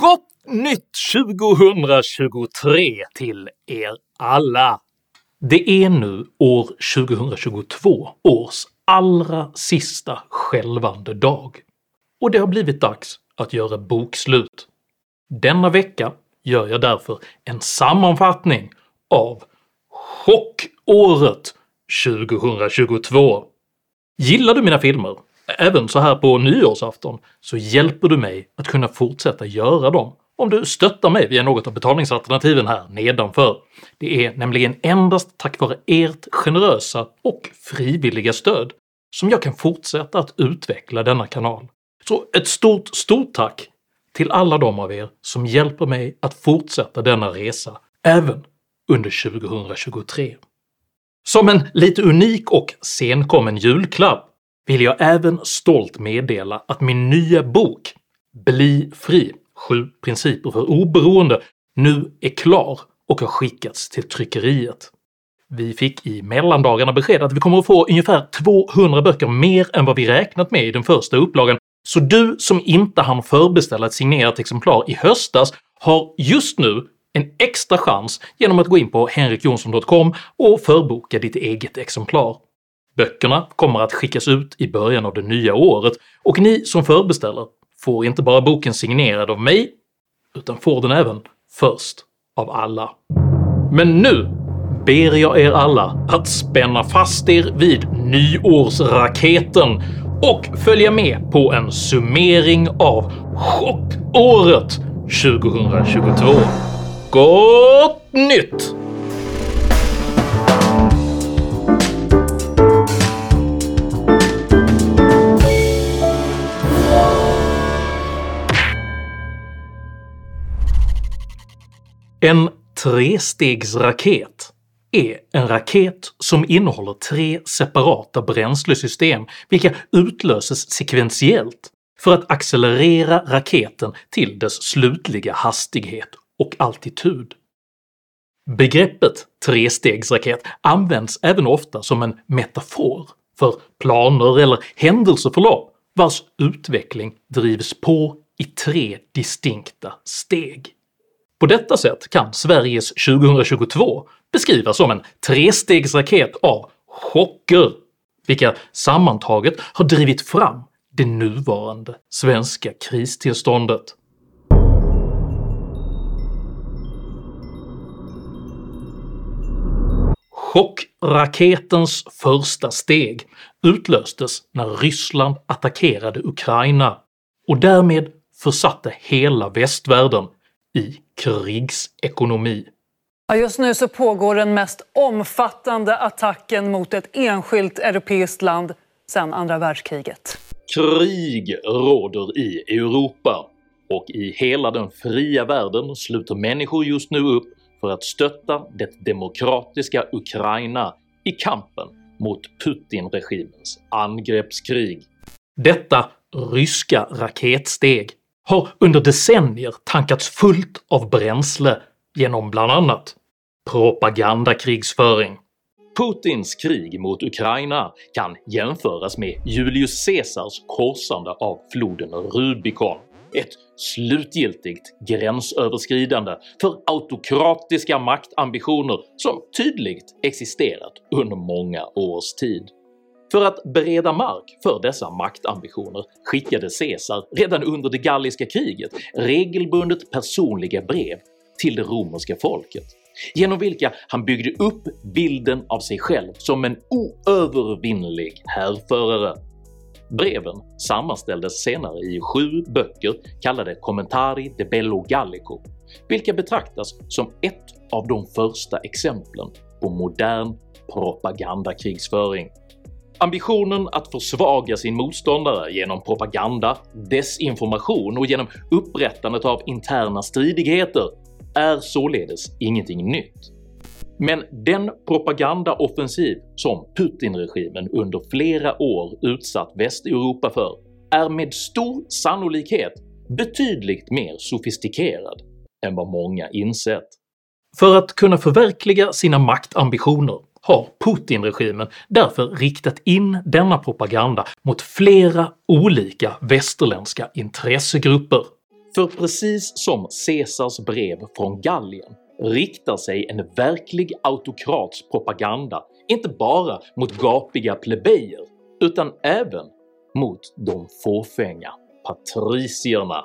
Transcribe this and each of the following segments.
Gott nytt 2023 till er alla! Det är nu år 2022 års allra sista skälvande dag, och det har blivit dags att göra bokslut. Denna vecka gör jag därför en sammanfattning av chockåret 2022. Gillar du mina filmer, även så här på nyårsafton, så hjälper du mig att kunna fortsätta göra dem om du stöttar mig via något av betalningsalternativen här nedanför. Det är nämligen endast tack vare ert generösa och frivilliga stöd som jag kan fortsätta att utveckla denna kanal. Så ett stort, stort tack till alla de av er som hjälper mig att fortsätta denna resa även under 2023. Som en lite unik och senkommen julklapp vill jag även stolt meddela att min nya bok “Bli fri 7 principer för oberoende” nu är klar och har skickats till tryckeriet. Vi fick i mellandagarna besked att vi kommer att få ungefär 200 böcker mer än vad vi räknat med i den första upplagan, så du som inte hann förbeställa ett signerat exemplar i höstas har just nu en extra chans genom att gå in på henrikjonsson.com och förboka ditt eget exemplar. Böckerna kommer att skickas ut i början av det nya året, och ni som förbeställer får inte bara boken signerad av mig, utan får den även först av alla. Men nu ber jag er alla att spänna fast er vid nyårsraketen och följa med på en summering av chockåret 2022. Gott nytt! En trestegsraket är en raket som innehåller tre separata bränslesystem vilka utlöses sekventiellt för att accelerera raketen till dess slutliga hastighet och altitud. Begreppet trestegsraket används även ofta som en metafor för planer eller händelseförlopp vars utveckling drivs på i tre distinkta steg. På detta sätt kan Sveriges 2022 beskrivas som en trestegsraket av chocker, vilka sammantaget har drivit fram det nuvarande svenska kristillståndet. Chockraketens första steg utlöstes när Ryssland attackerade Ukraina och därmed försatte hela västvärlden i krigsekonomi. Just nu så pågår den mest omfattande attacken mot ett enskilt europeiskt land sedan andra världskriget. Krig råder i Europa, och i hela den fria världen sluter människor just nu upp för att stötta det demokratiska Ukraina i kampen mot Putin-regimens angreppskrig. Detta ryska raketsteg har under decennier tankats fullt av bränsle genom bland annat propagandakrigsföring. Putins krig mot Ukraina kan jämföras med Julius Caesars korsande av floden Rubicon, ett slutgiltigt gränsöverskridande för autokratiska maktambitioner som tydligt existerat under många års tid. För att bereda mark för dessa maktambitioner skickade Caesar redan under det galliska kriget regelbundet personliga brev till det romerska folket, genom vilka han byggde upp bilden av sig själv som en oövervinnlig härförare. Breven sammanställdes senare i sju böcker kallade “Commentari de Bello Gallico”, vilka betraktas som ett av de första exemplen på modern propagandakrigsföring. Ambitionen att försvaga sin motståndare genom propaganda, desinformation och genom upprättandet av interna stridigheter är således ingenting nytt. Men den propagandaoffensiv som Putin-regimen under flera år utsatt Västeuropa för är med stor sannolikhet betydligt mer sofistikerad än vad många insett. För att kunna förverkliga sina maktambitioner har Putin-regimen därför riktat in denna propaganda mot flera olika västerländska intressegrupper. För precis som Caesars brev från Gallien riktar sig en verklig autokrats propaganda inte bara mot gapiga plebejer utan även mot de fåfänga patricierna.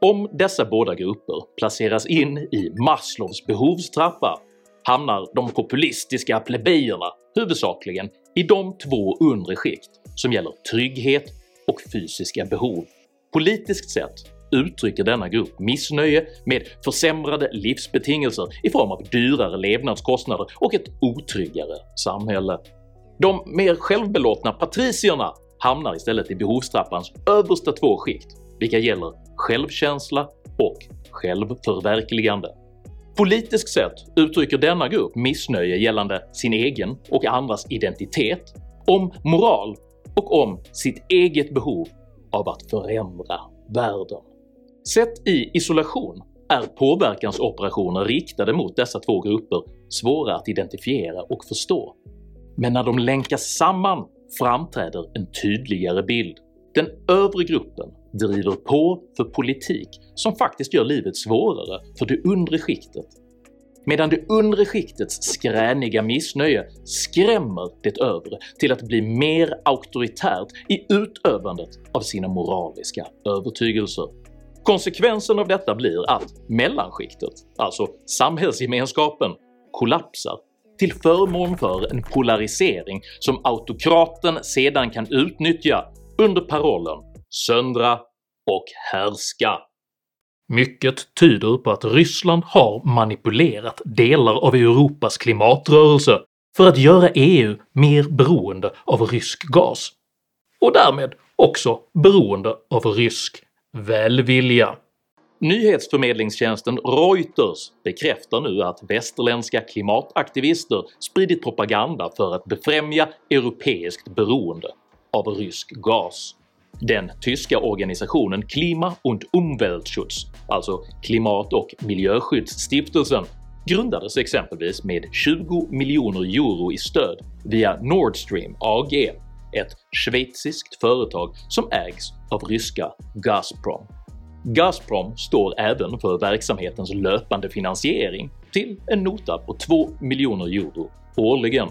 Om dessa båda grupper placeras in i Maslows behovstrappa hamnar de populistiska plebejerna huvudsakligen i de två undre skikt som gäller trygghet och fysiska behov. Politiskt sett uttrycker denna grupp missnöje med försämrade livsbetingelser i form av dyrare levnadskostnader och ett otryggare samhälle. De mer självbelåtna patricierna hamnar istället i behovstrappans översta två skikt, vilka gäller självkänsla och självförverkligande. Politiskt sett uttrycker denna grupp missnöje gällande sin egen och andras identitet, om moral och om sitt eget behov av att förändra världen. Sett i isolation är påverkansoperationer riktade mot dessa två grupper svåra att identifiera och förstå, men när de länkas samman framträder en tydligare bild. Den övre gruppen driver på för politik som faktiskt gör livet svårare för det undre skiktet, medan det undre skiktets skräniga missnöje skrämmer det övre till att bli mer auktoritärt i utövandet av sina moraliska övertygelser. Konsekvensen av detta blir att mellanskiktet, alltså samhällsgemenskapen, kollapsar till förmån för en polarisering som autokraten sedan kan utnyttja under parollen “söndra och härska”. Mycket tyder på att Ryssland har manipulerat delar av Europas klimatrörelse för att göra EU mer beroende av rysk gas, och därmed också beroende av rysk välvilja. Nyhetsförmedlingstjänsten Reuters bekräftar nu att västerländska klimataktivister spridit propaganda för att befrämja europeiskt beroende av rysk gas. Den tyska organisationen Klima- und Umweltschutz, alltså Klimat och miljöskyddsstiftelsen, grundades exempelvis med 20 miljoner euro i stöd via Nord Stream AG, ett schweiziskt företag som ägs av ryska Gazprom. Gazprom står även för verksamhetens löpande finansiering till en nota på 2 miljoner euro årligen.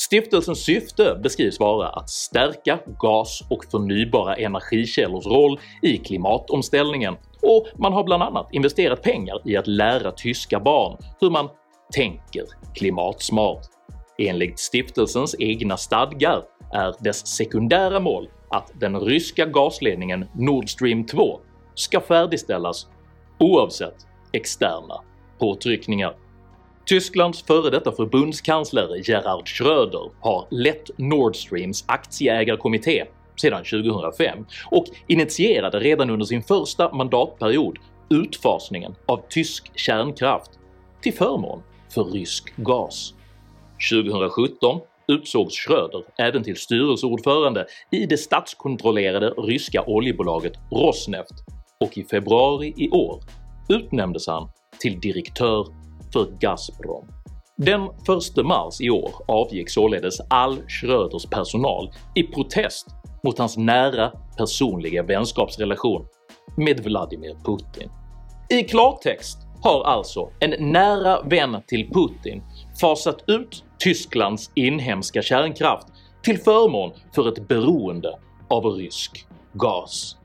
Stiftelsens syfte beskrivs vara att stärka gas och förnybara energikällors roll i klimatomställningen och man har bland annat investerat pengar i att lära tyska barn hur man “tänker klimatsmart”. Enligt stiftelsens egna stadgar är dess sekundära mål att den ryska gasledningen Nord Stream 2 ska färdigställas oavsett externa påtryckningar. Tysklands före detta förbundskansler Gerhard Schröder har lett Nord Streams aktieägarkommitté sedan 2005 och initierade redan under sin första mandatperiod utfasningen av tysk kärnkraft till förmån för rysk gas. 2017 utsågs Schröder även till styrelseordförande i det statskontrollerade ryska oljebolaget Rosneft och i februari i år utnämndes han till direktör för Gazprom. Den 1 mars i år avgick således all Schröders personal i protest mot hans nära personliga vänskapsrelation med Vladimir Putin. I klartext har alltså en nära vän till Putin fasat ut Tysklands inhemska kärnkraft till förmån för ett beroende av rysk gas.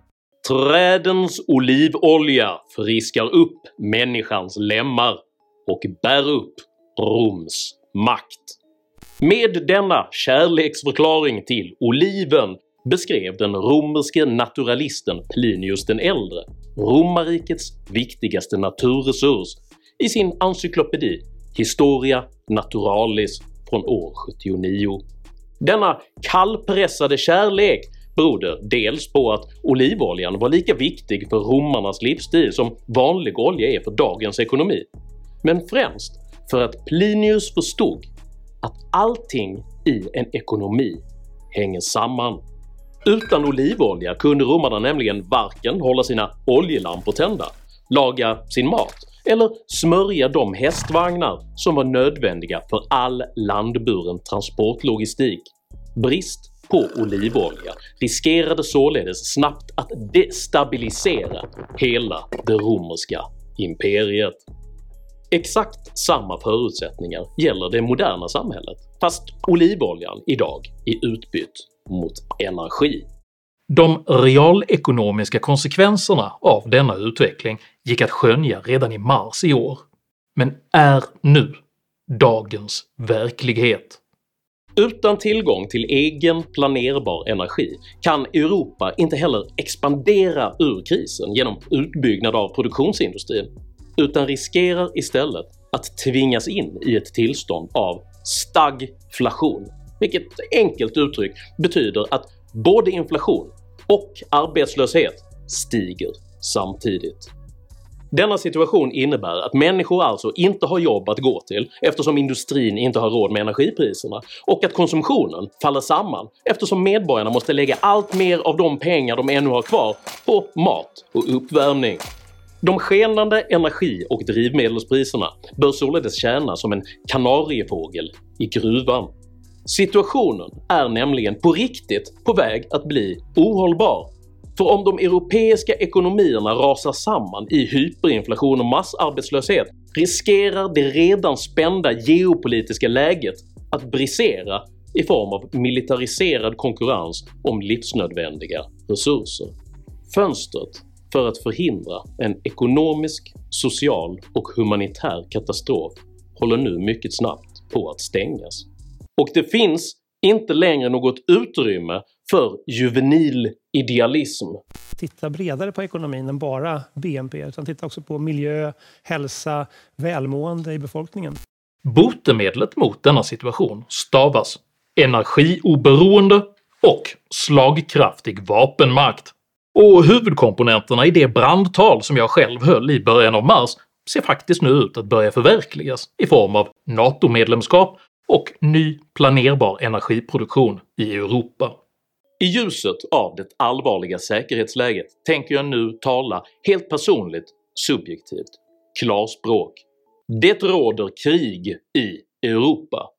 Trädens olivolja friskar upp människans lemmar och bär upp Roms makt. Med denna kärleksförklaring till oliven beskrev den romerske naturalisten Plinius den äldre romarrikets viktigaste naturresurs i sin encyklopedi Historia Naturalis från år 79. Denna kallpressade kärlek berodde dels på att olivoljan var lika viktig för romarnas livsstil som vanlig olja är för dagens ekonomi, men främst för att Plinius förstod att allting i en ekonomi hänger samman. Utan olivolja kunde romarna nämligen varken hålla sina oljelampor tända, laga sin mat eller smörja de hästvagnar som var nödvändiga för all landburen transportlogistik. Brist på olivolja riskerade således snabbt att destabilisera hela det romerska imperiet. Exakt samma förutsättningar gäller det moderna samhället, fast olivoljan idag är utbytt mot energi. De realekonomiska konsekvenserna av denna utveckling gick att skönja redan i mars i år, men är nu dagens verklighet. Utan tillgång till egen planerbar energi kan Europa inte heller expandera ur krisen genom utbyggnad av produktionsindustrin, utan riskerar istället att tvingas in i ett tillstånd av stagflation, vilket enkelt uttryckt betyder att både inflation och arbetslöshet stiger samtidigt. Denna situation innebär att människor alltså inte har jobb att gå till eftersom industrin inte har råd med energipriserna, och att konsumtionen faller samman eftersom medborgarna måste lägga allt mer av de pengar de ännu har kvar på mat och uppvärmning. De skenande energi och drivmedelspriserna bör således tjäna som en kanariefågel i gruvan. Situationen är nämligen på riktigt på väg att bli ohållbar för om de europeiska ekonomierna rasar samman i hyperinflation och massarbetslöshet riskerar det redan spända geopolitiska läget att brisera i form av militariserad konkurrens om livsnödvändiga resurser. Fönstret för att förhindra en ekonomisk, social och humanitär katastrof håller nu mycket snabbt på att stängas. Och det finns inte längre något utrymme för juvenil idealism. Titta bredare på ekonomin än bara BNP, utan titta också på miljö, hälsa, välmående i befolkningen. Botemedlet mot denna situation stavas energioberoende och slagkraftig vapenmakt. Och huvudkomponenterna i det brandtal som jag själv höll i början av mars ser faktiskt nu ut att börja förverkligas i form av NATO-medlemskap och ny planerbar energiproduktion i Europa. I ljuset av det allvarliga säkerhetsläget tänker jag nu tala helt personligt, subjektivt, klarspråk. Det råder krig i Europa.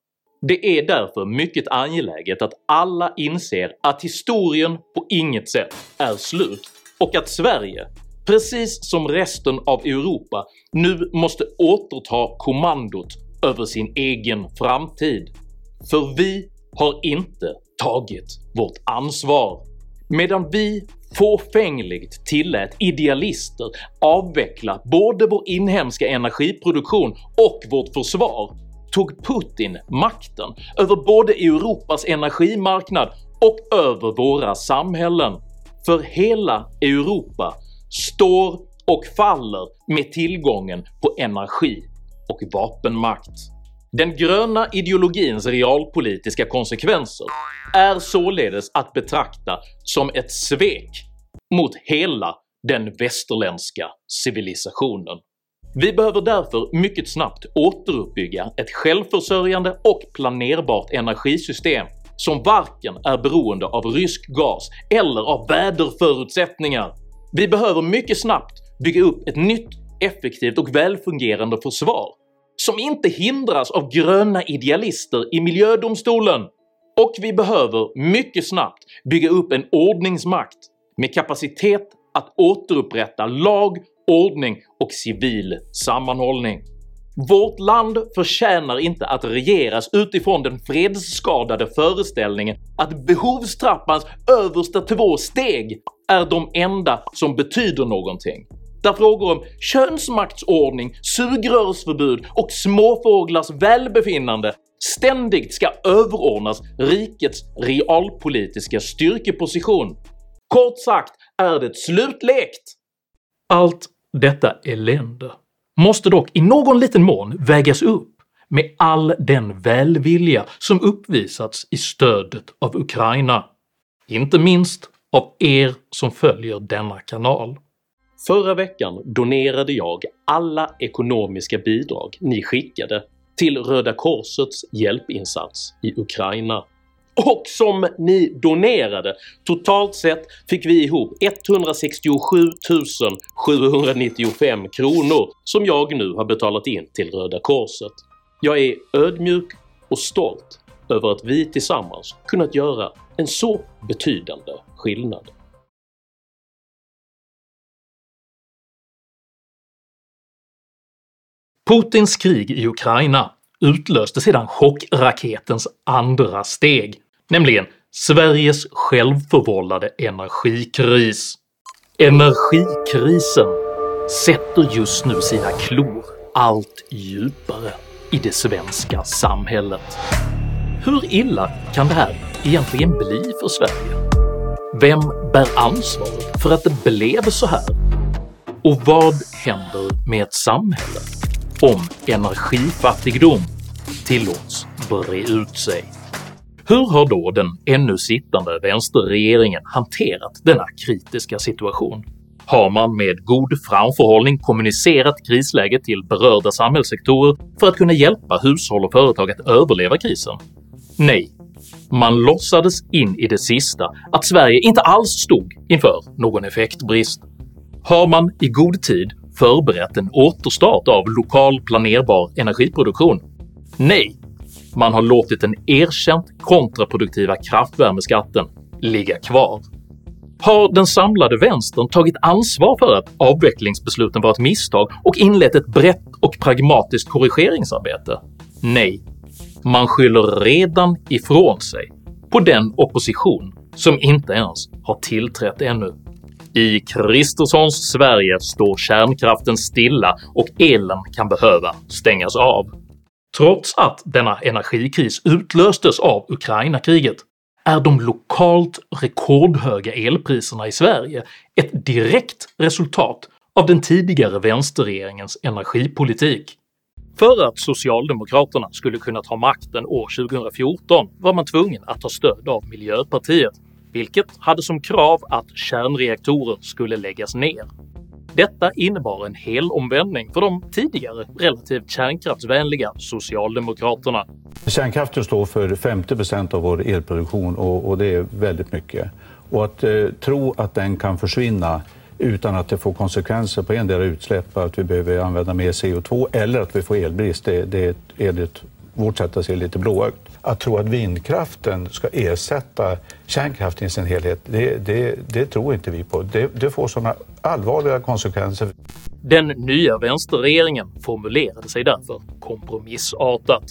Det är därför mycket angeläget att alla inser att historien på inget sätt är slut och att Sverige, precis som resten av Europa, nu måste återta kommandot över sin egen framtid. För vi har inte tagit vårt ansvar. Medan vi fåfängligt tillät idealister avveckla både vår inhemska energiproduktion och vårt försvar tog Putin makten över både Europas energimarknad och över våra samhällen. För hela Europa står och faller med tillgången på energi och vapenmakt. Den gröna ideologins realpolitiska konsekvenser är således att betrakta som ett svek mot hela den västerländska civilisationen. Vi behöver därför mycket snabbt återuppbygga ett självförsörjande och planerbart energisystem som varken är beroende av rysk gas eller av väderförutsättningar. Vi behöver mycket snabbt bygga upp ett nytt, effektivt och välfungerande försvar som inte hindras av gröna idealister i miljödomstolen. Och vi behöver mycket snabbt bygga upp en ordningsmakt med kapacitet att återupprätta lag, ordning och civil sammanhållning. Vårt land förtjänar inte att regeras utifrån den fredsskadade föreställningen att behovstrappans översta två steg är de enda som betyder någonting där frågor om könsmaktsordning, sugrörsförbud och småfåglars välbefinnande ständigt ska överordnas rikets realpolitiska styrkeposition. Kort sagt är det slutlekt! Allt detta elände måste dock i någon liten mån vägas upp med all den välvilja som uppvisats i stödet av Ukraina, inte minst av er som följer denna kanal. Förra veckan donerade jag alla ekonomiska bidrag ni skickade till Röda Korsets hjälpinsats i Ukraina. Och som ni donerade, totalt sett fick vi ihop 167 795 kronor som jag nu har betalat in till Röda Korset. Jag är ödmjuk och stolt över att vi tillsammans kunnat göra en så betydande skillnad? Putins krig i Ukraina utlöste sedan chockraketens andra steg, nämligen Sveriges självförvållade energikris. Energikrisen sätter just nu sina klor allt djupare i det svenska samhället. Hur illa kan det här egentligen bli för Sverige? Vem bär ansvaret för att det blev så här? Och vad händer med ett samhälle om energifattigdom tillåts bre ut sig? Hur har då den ännu sittande vänsterregeringen hanterat denna kritiska situation? Har man med god framförhållning kommunicerat krisläget till berörda samhällssektorer för att kunna hjälpa hushåll och företag att överleva krisen? Nej, man låtsades in i det sista att Sverige inte alls stod inför någon effektbrist. Har man i god tid förberett en återstart av lokal planerbar energiproduktion? Nej, man har låtit den erkänt kontraproduktiva kraftvärmeskatten ligga kvar. Har den samlade vänstern tagit ansvar för att avvecklingsbesluten var ett misstag och inlett ett brett och pragmatiskt korrigeringsarbete? Nej, man skyller redan ifrån sig på den opposition som inte ens har tillträtt ännu. I Kristerssons Sverige står kärnkraften stilla och elen kan behöva stängas av. Trots att denna energikris utlöstes av Ukraina-kriget är de lokalt rekordhöga elpriserna i Sverige ett direkt resultat av den tidigare vänsterregeringens energipolitik. För att socialdemokraterna skulle kunna ta makten år 2014 var man tvungen att ta stöd av Miljöpartiet, vilket hade som krav att kärnreaktorer skulle läggas ner. Detta innebar en helomvändning för de tidigare relativt kärnkraftsvänliga Socialdemokraterna. Kärnkraften står för 50% av vår elproduktion och, och, det är väldigt mycket. Och att eh, tro att den kan försvinna utan att det får konsekvenser på endera utsläpp, att vi behöver använda mer CO2 eller att vi får elbrist, det, det är enligt vårt sätt att se lite blåögt. Att tro att vindkraften ska ersätta kärnkraften i sin helhet, det, det, det tror inte vi på. Det, det får sådana allvarliga konsekvenser. Den nya vänsterregeringen formulerade sig därför kompromissartat.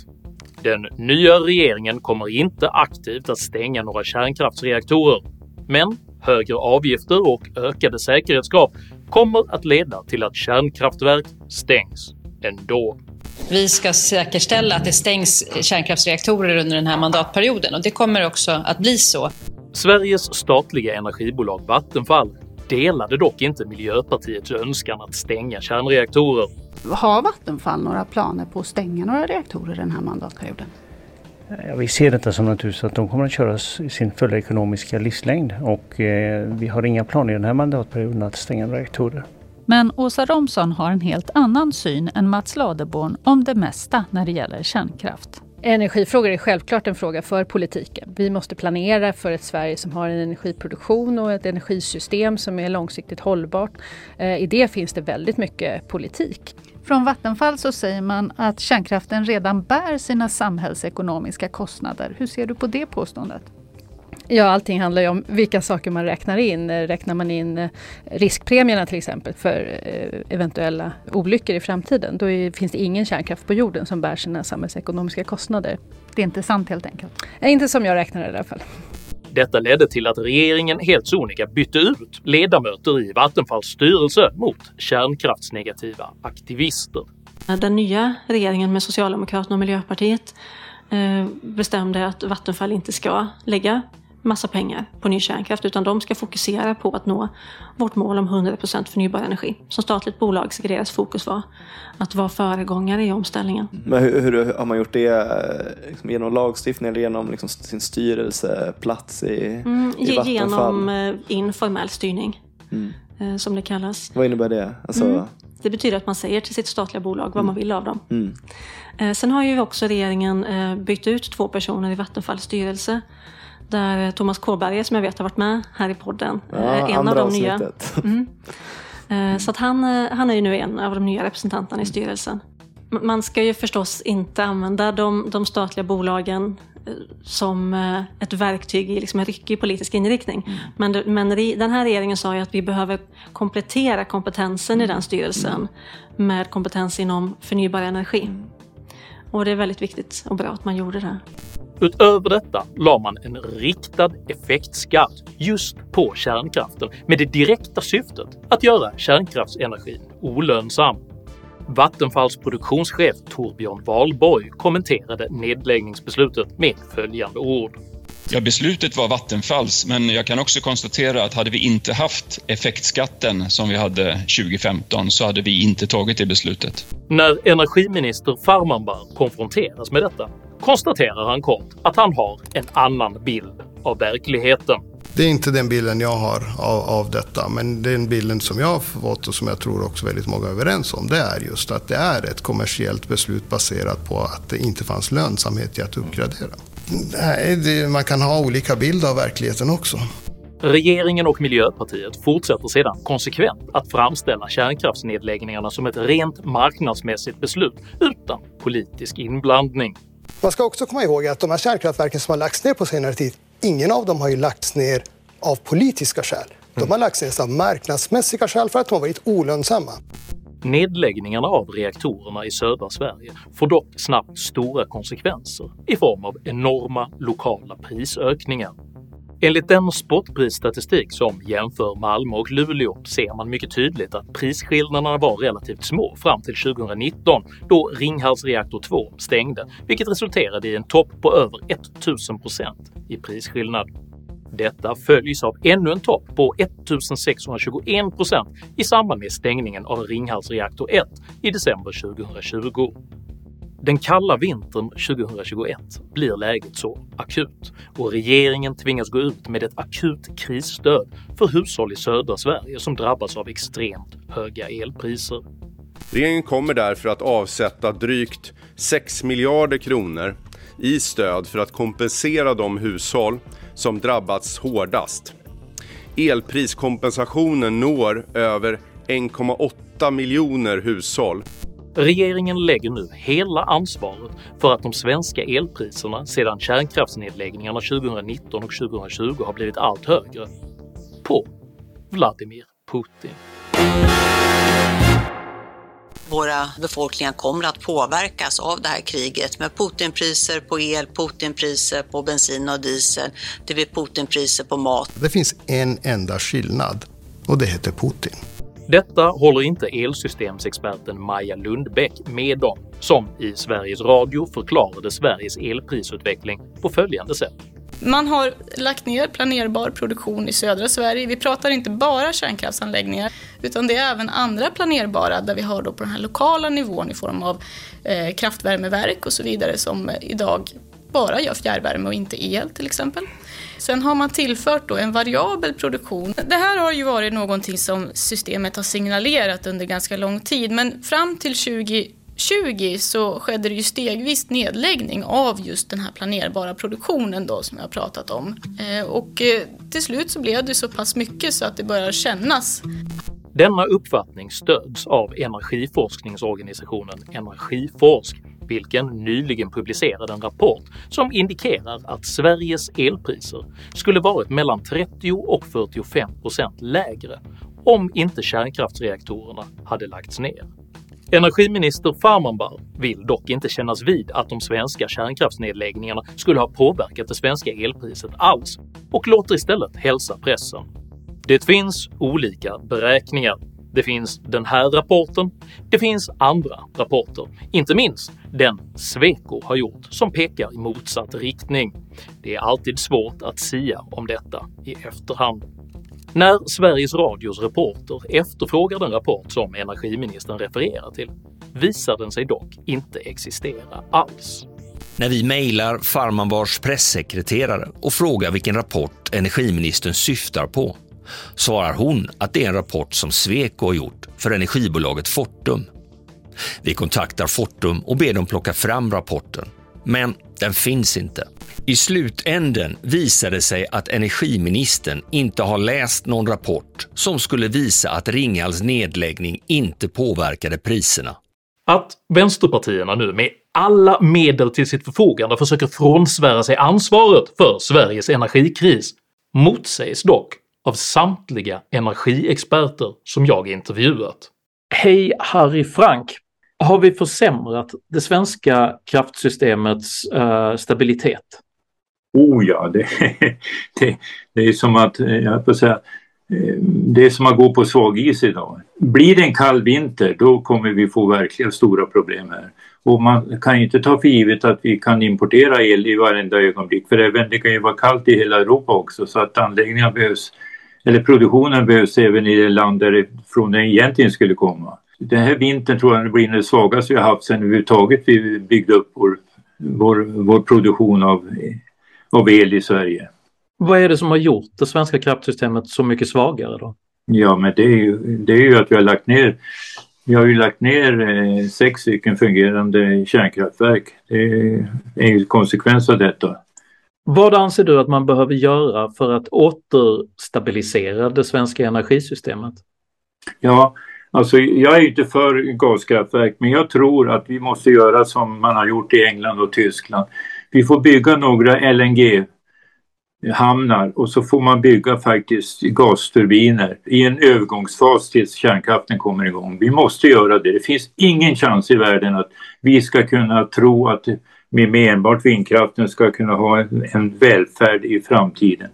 Den nya regeringen kommer inte aktivt att stänga några kärnkraftsreaktorer, men högre avgifter och ökade säkerhetskrav kommer att leda till att kärnkraftverk stängs ändå. Vi ska säkerställa att det stängs kärnkraftsreaktorer under den här mandatperioden och det kommer också att bli så. Sveriges statliga energibolag Vattenfall delade dock inte Miljöpartiets önskan att stänga kärnreaktorer. Har Vattenfall några planer på att stänga några reaktorer den här mandatperioden? Ja, vi ser detta som naturligtvis att de kommer att köras i sin fulla ekonomiska livslängd och eh, vi har inga planer i den här mandatperioden att stänga reaktorer. Men Åsa Romson har en helt annan syn än Mats Ladeborn om det mesta när det gäller kärnkraft. Energifrågor är självklart en fråga för politiken. Vi måste planera för ett Sverige som har en energiproduktion och ett energisystem som är långsiktigt hållbart. Eh, I det finns det väldigt mycket politik. Från Vattenfall så säger man att kärnkraften redan bär sina samhällsekonomiska kostnader. Hur ser du på det påståendet? Ja, allting handlar ju om vilka saker man räknar in. Räknar man in eh, riskpremierna till exempel för eh, eventuella olyckor i framtiden, då finns det ingen kärnkraft på jorden som bär sina samhällsekonomiska kostnader. Det är inte sant helt enkelt? Nej, inte som jag räknar i alla fall. Detta ledde till att regeringen helt sonika bytte ut ledamöter i Vattenfalls styrelse mot kärnkraftsnegativa aktivister. Den nya regeringen med Socialdemokraterna och Miljöpartiet eh, bestämde att Vattenfall inte ska lägga massa pengar på ny kärnkraft utan de ska fokusera på att nå vårt mål om 100% förnybar energi. Som statligt bolag ska deras fokus vara att vara föregångare i omställningen. Men hur, hur har man gjort det liksom, genom lagstiftning eller genom liksom, sin styrelseplats i, mm, i Vattenfall? Genom eh, informell styrning mm. eh, som det kallas. Vad innebär det? Alltså... Mm. Det betyder att man säger till sitt statliga bolag vad man vill av dem. Mm. Eh, sen har ju också regeringen eh, bytt ut två personer i Vattenfalls styrelse där Thomas Kåberger, som jag vet har varit med här i podden, ja, är en av de nya. Mm. Eh, så att han, eh, han är ju nu en av de nya representanterna i styrelsen. Man ska ju förstås inte använda de, de statliga bolagen som eh, ett verktyg i liksom en ryckig politisk inriktning. Mm. Men, men den här regeringen sa ju att vi behöver komplettera kompetensen i den styrelsen med kompetens inom förnybar energi. Och det är väldigt viktigt och bra att man gjorde det. Utöver detta la man en riktad effektskatt just på kärnkraften med det direkta syftet att göra kärnkraftsenergin olönsam. Vattenfalls produktionschef Torbjörn Wahlborg kommenterade nedläggningsbeslutet med följande ord. Ja, beslutet var Vattenfalls, men jag kan också konstatera att hade vi inte haft effektskatten som vi hade 2015 så hade vi inte tagit det beslutet. När energiminister Farmanbar konfronteras med detta konstaterar han kort att han har en annan bild av verkligheten. Det är inte den bilden jag har av, av detta, men den bilden som jag har fått och som jag tror också väldigt många är överens om, det är just att det är ett kommersiellt beslut baserat på att det inte fanns lönsamhet i att uppgradera. Nej, det, man kan ha olika bild av verkligheten också. Regeringen och Miljöpartiet fortsätter sedan konsekvent att framställa kärnkraftsnedläggningarna som ett rent marknadsmässigt beslut utan politisk inblandning. Man ska också komma ihåg att de här kärnkraftverken som har lagts ner på senare tid, ingen av dem har ju lagts ner av politiska skäl. De har lagts ner av marknadsmässiga skäl för att de har varit olönsamma. Nedläggningarna av reaktorerna i södra Sverige får dock snabbt stora konsekvenser i form av enorma lokala prisökningar. Enligt den spotprisstatistik som jämför Malmö och Luleå ser man mycket tydligt att prisskillnaderna var relativt små fram till 2019 då Ringhals reaktor 2 stängde, vilket resulterade i en topp på över 1000% i prisskillnad. Detta följs av ännu en topp på 1621% i samband med stängningen av Ringhals reaktor 1 i december 2020. Den kalla vintern 2021 blir läget så akut och regeringen tvingas gå ut med ett akut krisstöd för hushåll i södra Sverige som drabbas av extremt höga elpriser. Regeringen kommer därför att avsätta drygt 6 miljarder kronor i stöd för att kompensera de hushåll som drabbats hårdast. Elpriskompensationen når över 1,8 miljoner hushåll Regeringen lägger nu hela ansvaret för att de svenska elpriserna sedan kärnkraftsnedläggningarna 2019 och 2020 har blivit allt högre på Vladimir Putin. Våra befolkningar kommer att påverkas av det här kriget med Putinpriser på el, Putinpriser på bensin och diesel, det blir Putinpriser på mat. Det finns en enda skillnad och det heter Putin. Detta håller inte elsystemsexperten Maja Lundbäck med om, som i Sveriges Radio förklarade Sveriges elprisutveckling på följande sätt. Man har lagt ner planerbar produktion i södra Sverige. Vi pratar inte bara kärnkraftsanläggningar utan det är även andra planerbara där vi har då på den här lokala nivån i form av eh, kraftvärmeverk och så vidare som idag bara gör fjärrvärme och inte el till exempel. Sen har man tillfört då en variabel produktion. Det här har ju varit någonting som systemet har signalerat under ganska lång tid men fram till 2020 så skedde det ju stegvis nedläggning av just den här planerbara produktionen då som jag har pratat om. Eh, och eh, till slut så blev det så pass mycket så att det börjar kännas. Denna uppfattning stöds av energiforskningsorganisationen Energiforsk vilken nyligen publicerade en rapport som indikerar att Sveriges elpriser skulle varit mellan 30 och 45 procent lägre om inte kärnkraftsreaktorerna hade lagts ner. Energiminister Farmanbar vill dock inte kännas vid att de svenska kärnkraftsnedläggningarna skulle ha påverkat det svenska elpriset alls och låter istället hälsa pressen. Det finns olika beräkningar det finns den här rapporten, det finns andra rapporter, inte minst den Sweco har gjort som pekar i motsatt riktning. Det är alltid svårt att sia om detta i efterhand. När Sveriges Radios reporter efterfrågar den rapport som energiministern refererar till visar den sig dock inte existera alls. När vi mejlar Farmanbars pressekreterare och frågar vilken rapport energiministern syftar på svarar hon att det är en rapport som Sweco har gjort för energibolaget Fortum. Vi kontaktar Fortum och ber dem plocka fram rapporten, men den finns inte. I slutänden visar det sig att energiministern inte har läst någon rapport som skulle visa att Ringhals nedläggning inte påverkade priserna. Att vänsterpartierna nu med alla medel till sitt förfogande försöker frånsvära sig ansvaret för Sveriges energikris motsägs dock av samtliga energiexperter som jag intervjuat. Hej Harry Frank! Har vi försämrat det svenska kraftsystemets uh, stabilitet? Oh ja, det, det, det är som att, jag får säga, det är som att gå på svag is idag. Blir det en kall vinter då kommer vi få verkligen stora problem här. Och man kan inte ta för givet att vi kan importera el i varenda ögonblick för även det kan ju vara kallt i hela Europa också så att anläggningar behövs, eller produktionen behövs även i det land därifrån den egentligen skulle komma. Den här vintern tror jag blir den svagaste vi har haft sedan överhuvudtaget vi byggde upp vår, vår, vår produktion av, av el i Sverige. Vad är det som har gjort det svenska kraftsystemet så mycket svagare då? Ja, men det är ju, det är ju att vi har lagt ner vi har ju lagt ner eh, sex stycken fungerande kärnkraftverk. Det är ju konsekvens av detta. Vad anser du att man behöver göra för att återstabilisera det svenska energisystemet? Ja, alltså jag är inte för gaskraftverk men jag tror att vi måste göra som man har gjort i England och Tyskland. Vi får bygga några LNG hamnar och så får man bygga faktiskt gasturbiner i en övergångsfas tills kärnkraften kommer igång. Vi måste göra det. Det finns ingen chans i världen att vi ska kunna tro att vi med enbart vindkraften ska kunna ha en, en välfärd i framtiden.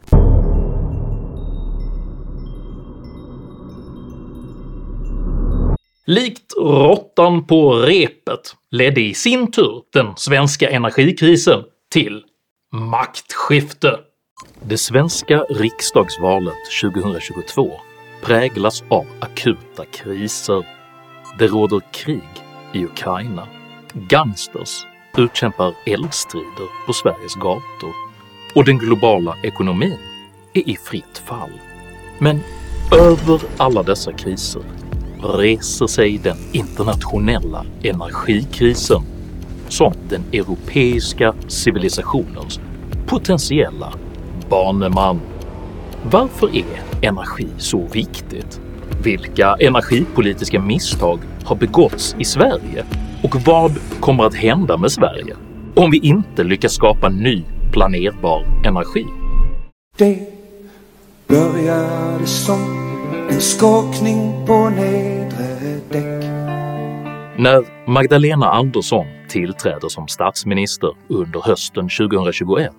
Likt råttan på repet ledde i sin tur den svenska energikrisen till maktskifte. Det svenska riksdagsvalet 2022 präglas av akuta kriser. Det råder krig i Ukraina. Gangsters utkämpar eldstrider på Sveriges gator och den globala ekonomin är i fritt fall. Men över alla dessa kriser reser sig den internationella energikrisen som den europeiska civilisationens potentiella baneman. Varför är energi så viktigt? Vilka energipolitiska misstag har begåtts i Sverige? Och vad kommer att hända med Sverige om vi inte lyckas skapa ny planerbar energi? Det började som en skakning på nedre däck När Magdalena Andersson tillträder som statsminister under hösten 2021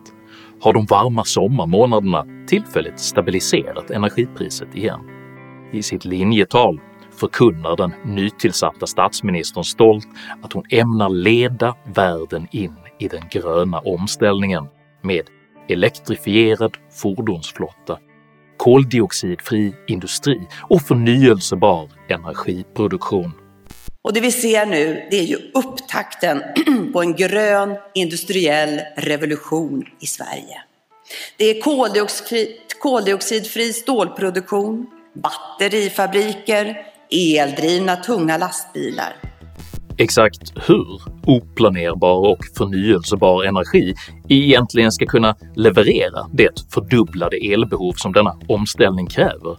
har de varma sommarmånaderna tillfälligt stabiliserat energipriset igen. I sitt linjetal förkunnar den nytillsatta statsministern stolt att hon ämnar leda världen in i den gröna omställningen med elektrifierad fordonsflotta, koldioxidfri industri och förnyelsebar energiproduktion. Och det vi ser nu det är ju upptakten på en grön industriell revolution i Sverige. Det är koldioxidfri, koldioxidfri stålproduktion, batterifabriker, eldrivna tunga lastbilar. Exakt hur oplanerbar och förnyelsebar energi egentligen ska kunna leverera det fördubblade elbehov som denna omställning kräver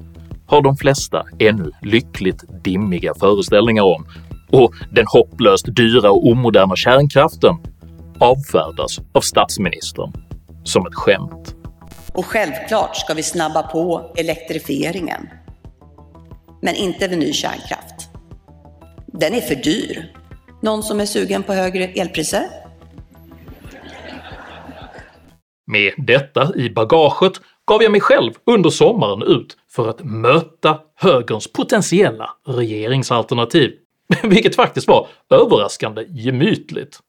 har de flesta ännu lyckligt dimmiga föreställningar om och den hopplöst dyra och omoderna kärnkraften avfärdas av statsministern som ett skämt. Och självklart ska vi snabba på elektrifieringen. Men inte vid ny kärnkraft. Den är för dyr. Någon som är sugen på högre elpriser? Med detta i bagaget gav jag mig själv under sommaren ut för att möta högerns potentiella regeringsalternativ vilket faktiskt var överraskande gemytligt.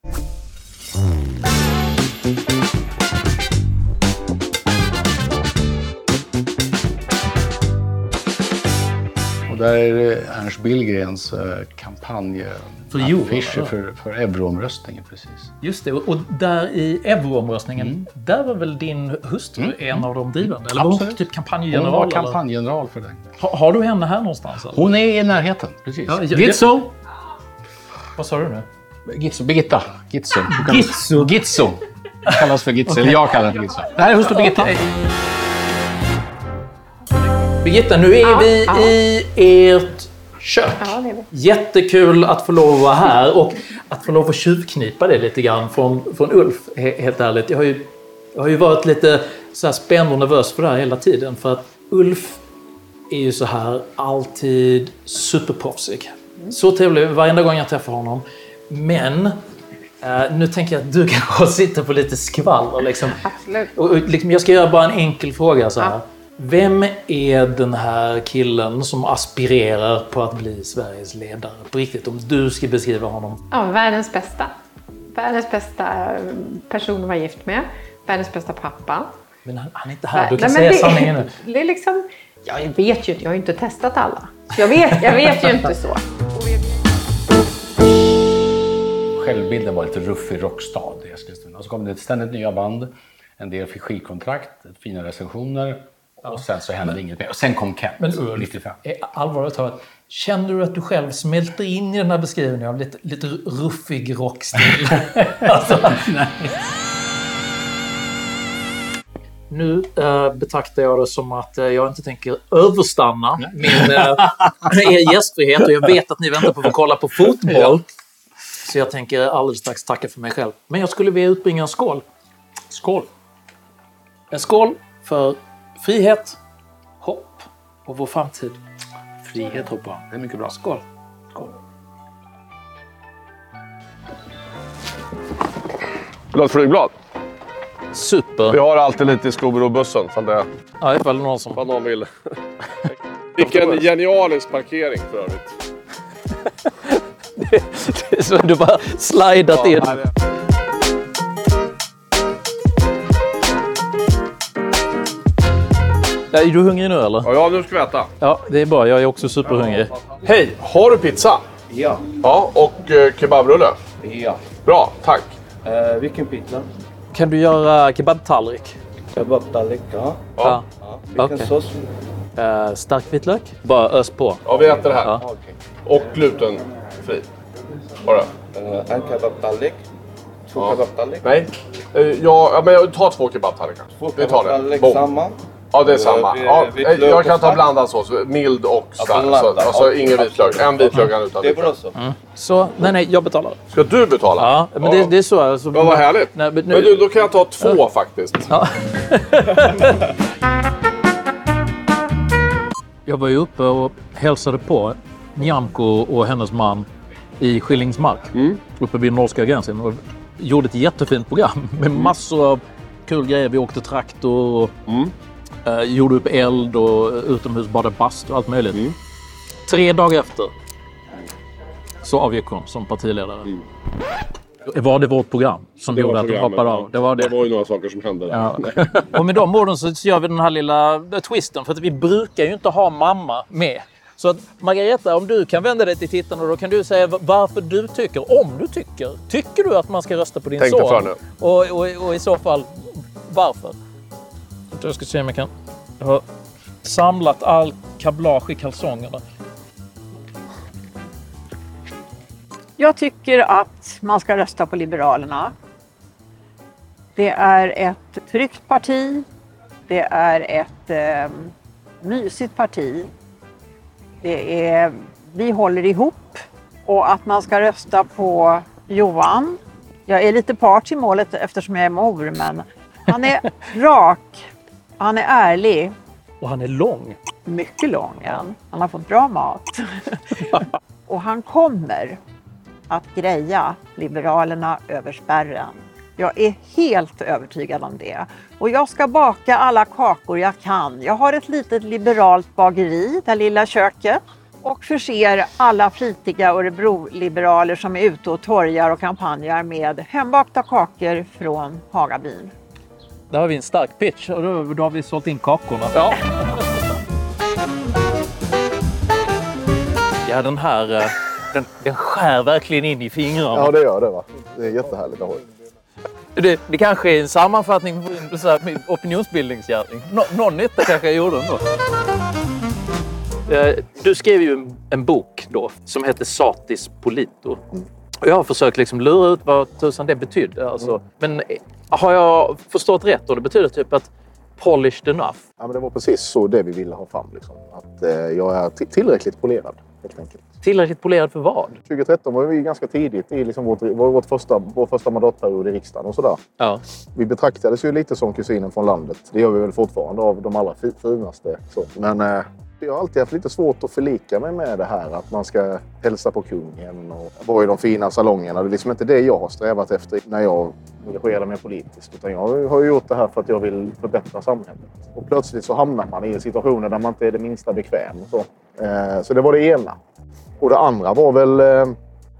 Där är det Ernst Billgrens eh, kampanjaffischer för, för euroomröstningen. Precis. Just det, och där i euroomröstningen, mm. där var väl din hustru mm. en av de drivande? Eller var hon typ kampanjgeneral? Hon var kampanjgeneral för den. Ha, har du henne här någonstans? Eller? Hon är i närheten, precis. Ja, Gitzo! Vad sa du nu? Gitzo, Birgitta. Gitzo. Gitzo? Gitzo. Kallas för Gitzo, okay. eller jag kallar henne för Gitzo. Det här är hustru Birgitta. Okay. Birgitta, nu är vi i ert kök. Ja, det vi. Jättekul att få lov att vara här och att få lov att tjuvknipa det lite grann från, från Ulf, he- helt ärligt. Jag har ju, jag har ju varit lite så här spänd och nervös för det här hela tiden för att Ulf är ju så här alltid superproffsig. Så trevlig varenda gång jag träffar honom. Men eh, nu tänker jag att du kanske sitter på lite skvaller. Liksom. Absolut. Och, och, liksom, jag ska göra bara en enkel fråga så här. Vem är den här killen som aspirerar på att bli Sveriges ledare? På riktigt, om du ska beskriva honom. Ja, världens bästa. Världens bästa eh, person att vara gift med. Världens bästa pappa. Men han, han är inte här, du Nej, kan men säga det- sanningen nu. Det är liksom, ja, jag vet ju inte, jag har ju inte testat alla. Jag vet, jag vet ju inte så. Självbilden var lite ruffig rockstad i Eskilstuna. Så kom det ständigt nya band. En del fick skivkontrakt, fina recensioner. Och sen så hände inget mer. Och sen kom Kent, Men Ulf, 95. är allvarligt talat, känner du att du själv smälter in i den här beskrivningen av lite, lite ruffig rockstil? alltså, nej. Nu eh, betraktar jag det som att eh, jag inte tänker överstanna min er gästfrihet och jag vet att ni väntar på att få kolla på fotboll. Så jag tänker alldeles strax tacka för mig själv. Men jag skulle vilja utbringa en skål. Skål! En skål för frihet, hopp och vår framtid. Frihet hoppa. Det är mycket bra. Skål! Skål. Vill du ha ett flygblad? Super! Vi har alltid lite i Scooby-Doo-bussen. Ifall det... Ja, ifall någon som... Ifall någon vill. Vilken genialisk parkering för övrigt. Det är så du bara slidat in. Ja, Är du hungrig nu eller? Ja, nu ska vi äta. Ja, det är bra. Jag är också superhungrig. Hej, har du pizza? Ja. Ja, och eh, kebabrulle? Ja. Bra, tack. Eh, vilken pizza? Kan du göra kebabtallrik? Kebabtallrik, ja. Ja. Vilken Okej. sås? Uh, stark vitlök? Bara ös på. Ja, vi äter det här. Ja. Och glutenfri. Bara. Eh, en kebabtallrik. Två Ja. kebabtallrik. Nej. Eh, Ja, ja, men jag tar två kebabtallrikar. Två Vi tar det. kebabtallrik Boom. samma. Ja, det är samma. Ja, eh, jag kan ta blandad sås. Mild och Ja, stark. Så, alltså ingen vitlök. En vitlök utan Det är bra så. Så, nej, nej, jag betalar. Ska du betala? Ja, men det, det är så. Alltså, Ja, vad härligt. Nej, men Men nu, du, då kan jag ta två faktiskt. Ja. jag var ju uppe och hälsade på Nyamko och hennes man i Skillingsmark, uppe vid norska gränsen. Och gjorde ett jättefint program med massor av kul grejer. Vi åkte traktor och eh, gjorde upp eld och utomhus badade bastu och allt möjligt. Tre dagar efter så avgick hon som partiledare. Var det vårt program som Det gjorde att programmet, hoppade av? Det var det. Det var ju några saker som hände där. Ja. och med de orden så gör vi den här lilla twisten för att vi brukar ju inte ha mamma med. Så att Margareta, om du kan vända dig till tittarna då kan du säga varför du tycker, om du tycker, tycker du att man ska rösta på din Tänk dig son? för nu. Och, och, och i så fall varför? Jag ska se om jag kan... Jag har samlat all kablage i kalsongerna. Jag tycker att man ska rösta på Liberalerna. Det är ett tryggt parti. Det är ett eh, mysigt parti. Det är, vi håller ihop. Och att man ska rösta på Johan. Jag är lite part i målet eftersom jag är mor, men han är rak. Han är ärlig. Och han är lång. Mycket lång är han. Han har fått bra mat. och han kommer att greja Liberalerna över spärren. Jag är helt övertygad om det. Och jag ska baka alla kakor jag kan. Jag har ett litet liberalt bageri, det lilla köket. Och förser alla flitiga Örebro-liberaler som är ute och torgar och kampanjar med hembakta kakor från Hagabyn. Där har vi en stark pitch och då, då har vi sålt in kakorna. Ja. Ja, den här eh, den, den skär verkligen in i fingrarna. Ja, det gör det. va. Det är jättehärligt att ha. Det, det kanske är en sammanfattning på så här, min opinionsbildningsgärning. Nå, någon nytta kanske jag gjorde ändå. Eh, Du skrev ju en, en bok då som heter Satis Polito. Och jag har försökt liksom lura ut vad tusan det betydde. Alltså. Men eh, har jag förstått rätt? Och det betyder typ att polished enough. Ja, men det var precis så det vi ville ha fram. Liksom. Att eh, jag är ti- tillräckligt polerad. helt enkelt. Tillräckligt polerad för vad? 2013 var vi ganska tidigt i liksom vårt, vår, vårt första, vår första mandatperiod i riksdagen och sådär. Ja. Vi betraktades ju lite som kusinen från landet. Det gör vi väl fortfarande av de allra fi- finaste. Så. Men eh, jag har alltid haft lite svårt att förlika mig med det här att man ska hälsa på kungen och vara i de fina salongerna. Det är liksom inte det jag har strävat efter när jag engagerar mig politiskt. Utan jag har gjort det här för att jag vill förbättra samhället. Och plötsligt så hamnar man i situationer där man inte är det minsta bekväm. och Så, eh, så det var det ena. Och det andra var väl... Eh,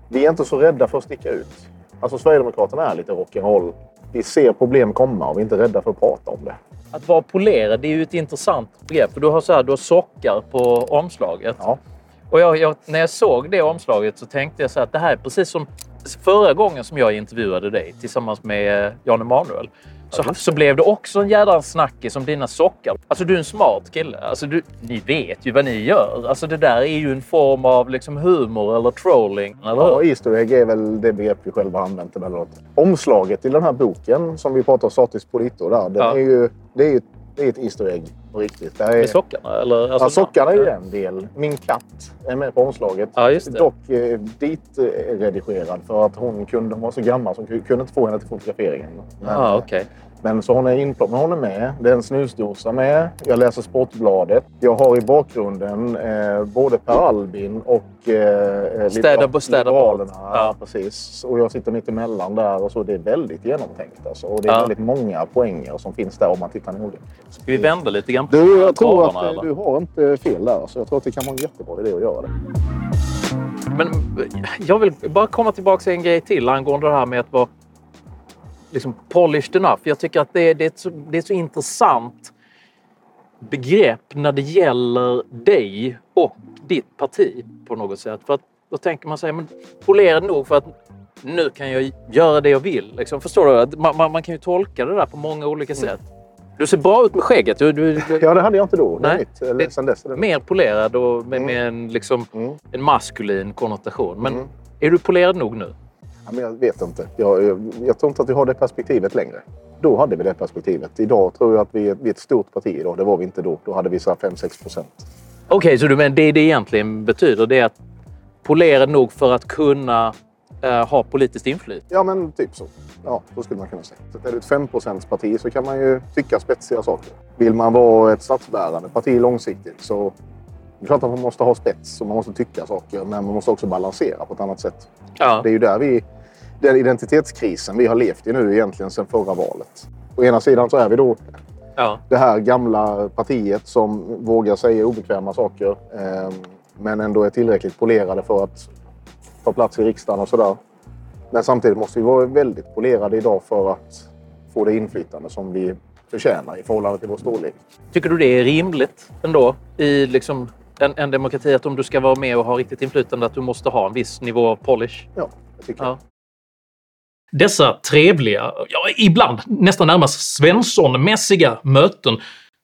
vi är inte så rädda för att sticka ut. Alltså Sverigedemokraterna är lite rock'n'roll. Vi ser problem komma och vi är inte rädda för att prata om det. Att vara polerad det är ju ett intressant begrepp. För du har, så här, du har sockar på omslaget. Och jag, jag, när jag såg det omslaget så tänkte jag så här att det här är precis som förra gången som jag intervjuade dig tillsammans med eh, Jan Emanuel. Så, så blev det också en jädra snackis om dina sockar. Alltså du är en smart kille. Alltså, du, ni vet ju vad ni gör. Alltså det där är ju en form av liksom humor eller trolling. Eller Ja? Easter egg är väl det begrepp vi själva använt emellanåt. Omslaget till den här boken som vi pratar om, Satis Polito, där, den Ja. är ju, det är ju det är ett Easter egg på riktigt. Det är, Med sockarna? Eller, alltså- ja, sockarna är ju en del. Min katt är med på omslaget. Ja. Dock eh, dit eh, redigerad för att hon, kunde, hon var så gammal så hon kunde inte få henne till fotograferingen. Men, Ah, okej. Men så hon är inplockad. Men hon är med. Det är en snusdosa med. Jag läser Sportbladet. Jag har i bakgrunden eh, både Per Albin och eh, Städa- liber- städa Liberalerna. bort. Ja. precis. Och jag sitter mitt emellan där och så. Det är väldigt genomtänkt. Alltså. Och det är Ja. väldigt många poänger som finns där om man tittar noga. Ska vi vända lite grann på Du, jag tror att eh, eller? du har inte fel där. Så jag tror att det kan vara en jättebra idé att göra det. Men jag vill bara komma tillbaka till en grej till angående det här med att vara liksom polished enough. Jag tycker att det är, det är, ett, så, det är ett så intressant begrepp när det gäller dig och ditt parti på något sätt. För att då tänker man sig, men polerad nog för att nu kan jag göra det jag vill. Liksom, förstår du? Att Man, man, man kan ju tolka det där på många olika sätt. Du ser bra ut med skägget. Du, du, du... Ja, det hade jag inte då. Det är Nej. nytt. Eller, sen dess det Mer polerad och med, med en, liksom, en maskulin konnotation. Men är du polerad nog nu? Men jag vet inte. Jag, jag, jag tror inte att vi har det perspektivet längre. Då hade vi det perspektivet. Idag tror jag att vi vi är ett stort parti idag. Det var vi inte då. Då hade vi så här 5-6 procent. Okej, så du menar det det egentligen betyder det är att polerad nog för att kunna eh, ha politiskt inflytande? Ja, men typ så. Ja, så skulle man kunna säga. Så är det ett 5% parti så kan man ju tycka spetsiga saker. Vill man vara ett statsbärande parti långsiktigt så det är klart att man måste ha spets och man måste tycka saker. Men man måste också balansera på ett annat sätt. Ja. Det är ju där vi... Den identitetskrisen vi har levt i nu egentligen sedan förra valet. Å ena sidan så är vi då Ja. det här gamla partiet som vågar säga obekväma saker eh, men ändå är tillräckligt polerade för att ta plats i riksdagen och sådär. Men samtidigt måste vi vara väldigt polerade idag för att få det inflytande som vi förtjänar i förhållande till vår storlek. Tycker du det är rimligt ändå i liksom en, en demokrati att om du ska vara med och ha riktigt inflytande att du måste ha en viss nivå av polish? Ja, det tycker jag. Dessa trevliga, ja ibland nästan närmast Svensson-mässiga möten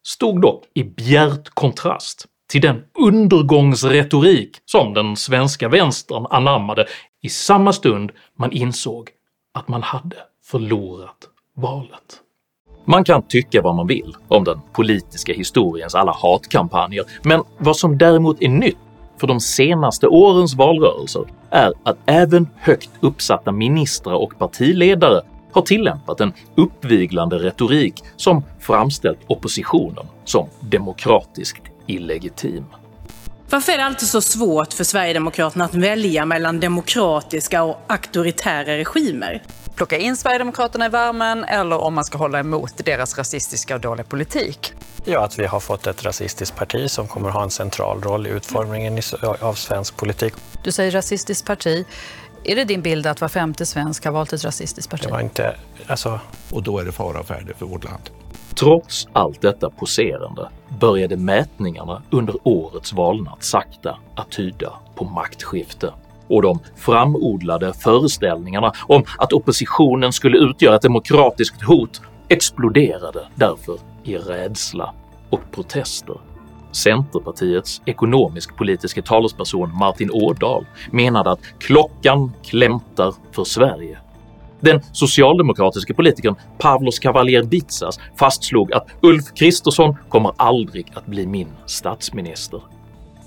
stod dock i bjärt kontrast till den undergångsretorik som den svenska vänstern anammade i samma stund man insåg att man hade förlorat valet. Man kan tycka vad man vill om den politiska historiens alla hatkampanjer, men vad som däremot är nytt för de senaste årens valrörelser är att även högt uppsatta ministrar och partiledare har tillämpat en uppviglande retorik som framställt oppositionen som demokratiskt illegitim. Varför är det alltid så svårt för Sverigedemokraterna att välja mellan demokratiska och auktoritära regimer? Plocka in Sverigedemokraterna i värmen eller om man ska hålla emot deras rasistiska och dåliga politik. Ja, att vi har fått ett rasistiskt parti som kommer ha en central roll i utformningen av svensk politik. Du säger rasistiskt parti. Är det din bild att var femte svensk har valt ett rasistiskt parti? Det var inte, alltså... Och då är det fara och färde för vårt land. Trots allt detta poserande började mätningarna under årets valnatt sakta att tyda på maktskifte och de framodlade föreställningarna om att oppositionen skulle utgöra ett demokratiskt hot exploderade därför i rädsla och protester. Centerpartiets ekonomisk-politiske talesperson Martin Ådahl menade att klockan klämtar för Sverige den socialdemokratiska politikern Pavlos Cavalier-Bitsas fastslog att Ulf Kristersson kommer aldrig att bli min statsminister.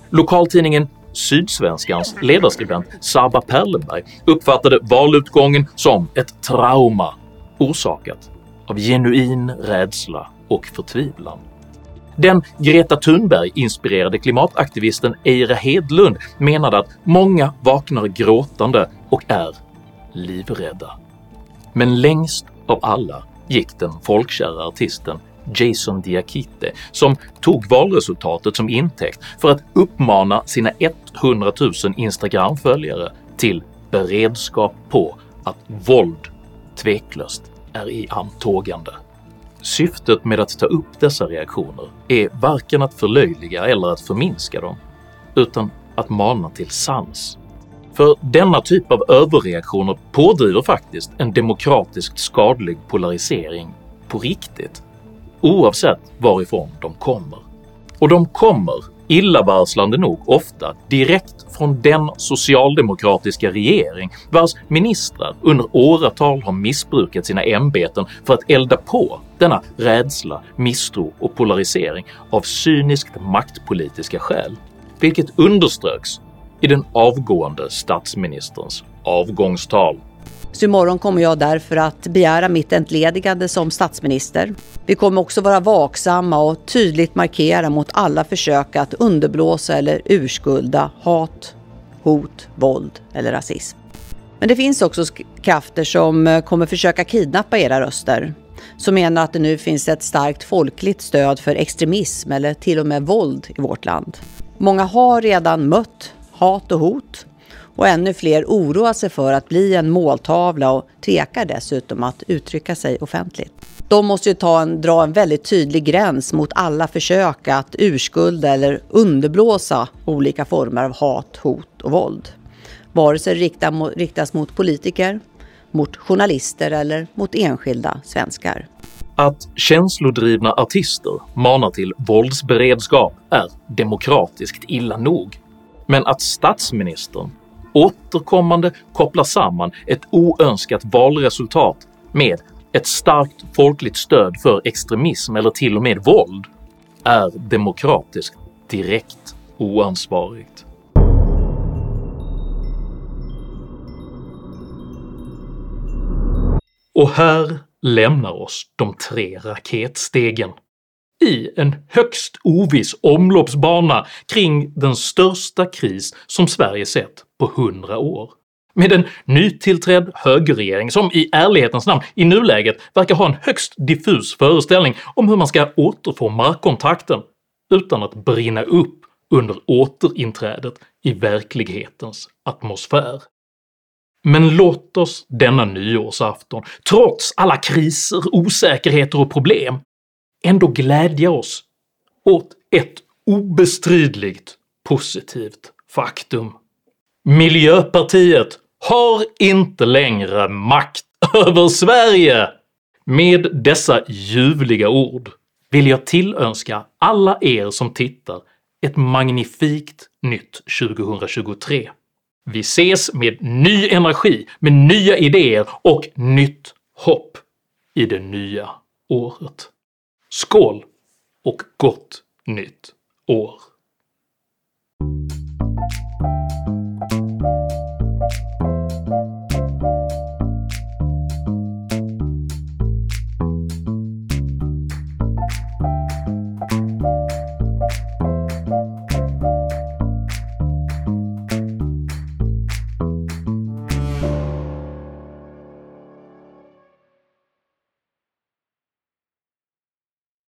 Lokaltidningen Sydsvenskans ledarskribent Saba Perlenberg uppfattade valutgången som ett trauma orsakat av genuin rädsla och förtvivlan. Den Greta Thunberg-inspirerade klimataktivisten Eira Hedlund menade att många vaknar gråtande och är livrädda. Men längst av alla gick den folkkära artisten Jason Diakite som tog valresultatet som intäkt för att uppmana sina 100 000 Instagram-följare till beredskap på att våld tveklöst är i antågande. Syftet med att ta upp dessa reaktioner är varken att förlöjliga eller att förminska dem, utan att mana till sans. För denna typ av överreaktioner pådriver faktiskt en demokratiskt skadlig polarisering på riktigt, oavsett varifrån de kommer. Och de kommer, illavarslande nog, ofta direkt från den socialdemokratiska regering vars ministrar under åratal har missbrukat sina ämbeten för att elda på denna rädsla, misstro och polarisering av cyniskt maktpolitiska skäl, vilket underströks i den avgående statsministerns avgångstal. Så imorgon kommer jag därför att begära mitt entledigande som statsminister. Vi kommer också vara vaksamma och tydligt markera mot alla försök att underblåsa eller urskulda hat, hot, våld eller rasism. Men det finns också krafter som eh, kommer försöka kidnappa era röster. Som menar att det nu finns ett starkt folkligt stöd för extremism eller till och med våld i vårt land. Många har redan mött hat och hot och ännu fler oroar sig för att bli en måltavla och tvekar dessutom att uttrycka sig offentligt. De måste ju ta en, dra en väldigt tydlig gräns mot alla försök att urskulda eller underblåsa olika former av hat, hot och våld. Vare sig det riktas mot politiker, mot journalister eller mot enskilda svenskar. Att känslodrivna artister manar till våldsberedskap är demokratiskt illa nog, men att statsministern återkommande kopplar samman ett oönskat valresultat med ett starkt folkligt stöd för extremism eller till och med våld är demokratiskt direkt oansvarigt. Och här lämnar oss de tre raketstegen i en högst oviss omloppsbana kring den största kris som Sverige sett på 100 år. Med en nytillträdd högerregering som i ärlighetens namn i nuläget verkar ha en högst diffus föreställning om hur man ska återfå markkontakten utan att brinna upp under återinträdet i verklighetens atmosfär. Men låt oss denna nyårsafton, trots alla kriser, osäkerheter och problem, ändå glädja oss åt ett obestridligt positivt faktum. Miljöpartiet har inte längre makt över Sverige! Med dessa ljuvliga ord vill jag tillönska alla er som tittar ett magnifikt nytt 2023. Vi ses med ny energi, med nya idéer och nytt hopp i det nya året. Skål och gott nytt år!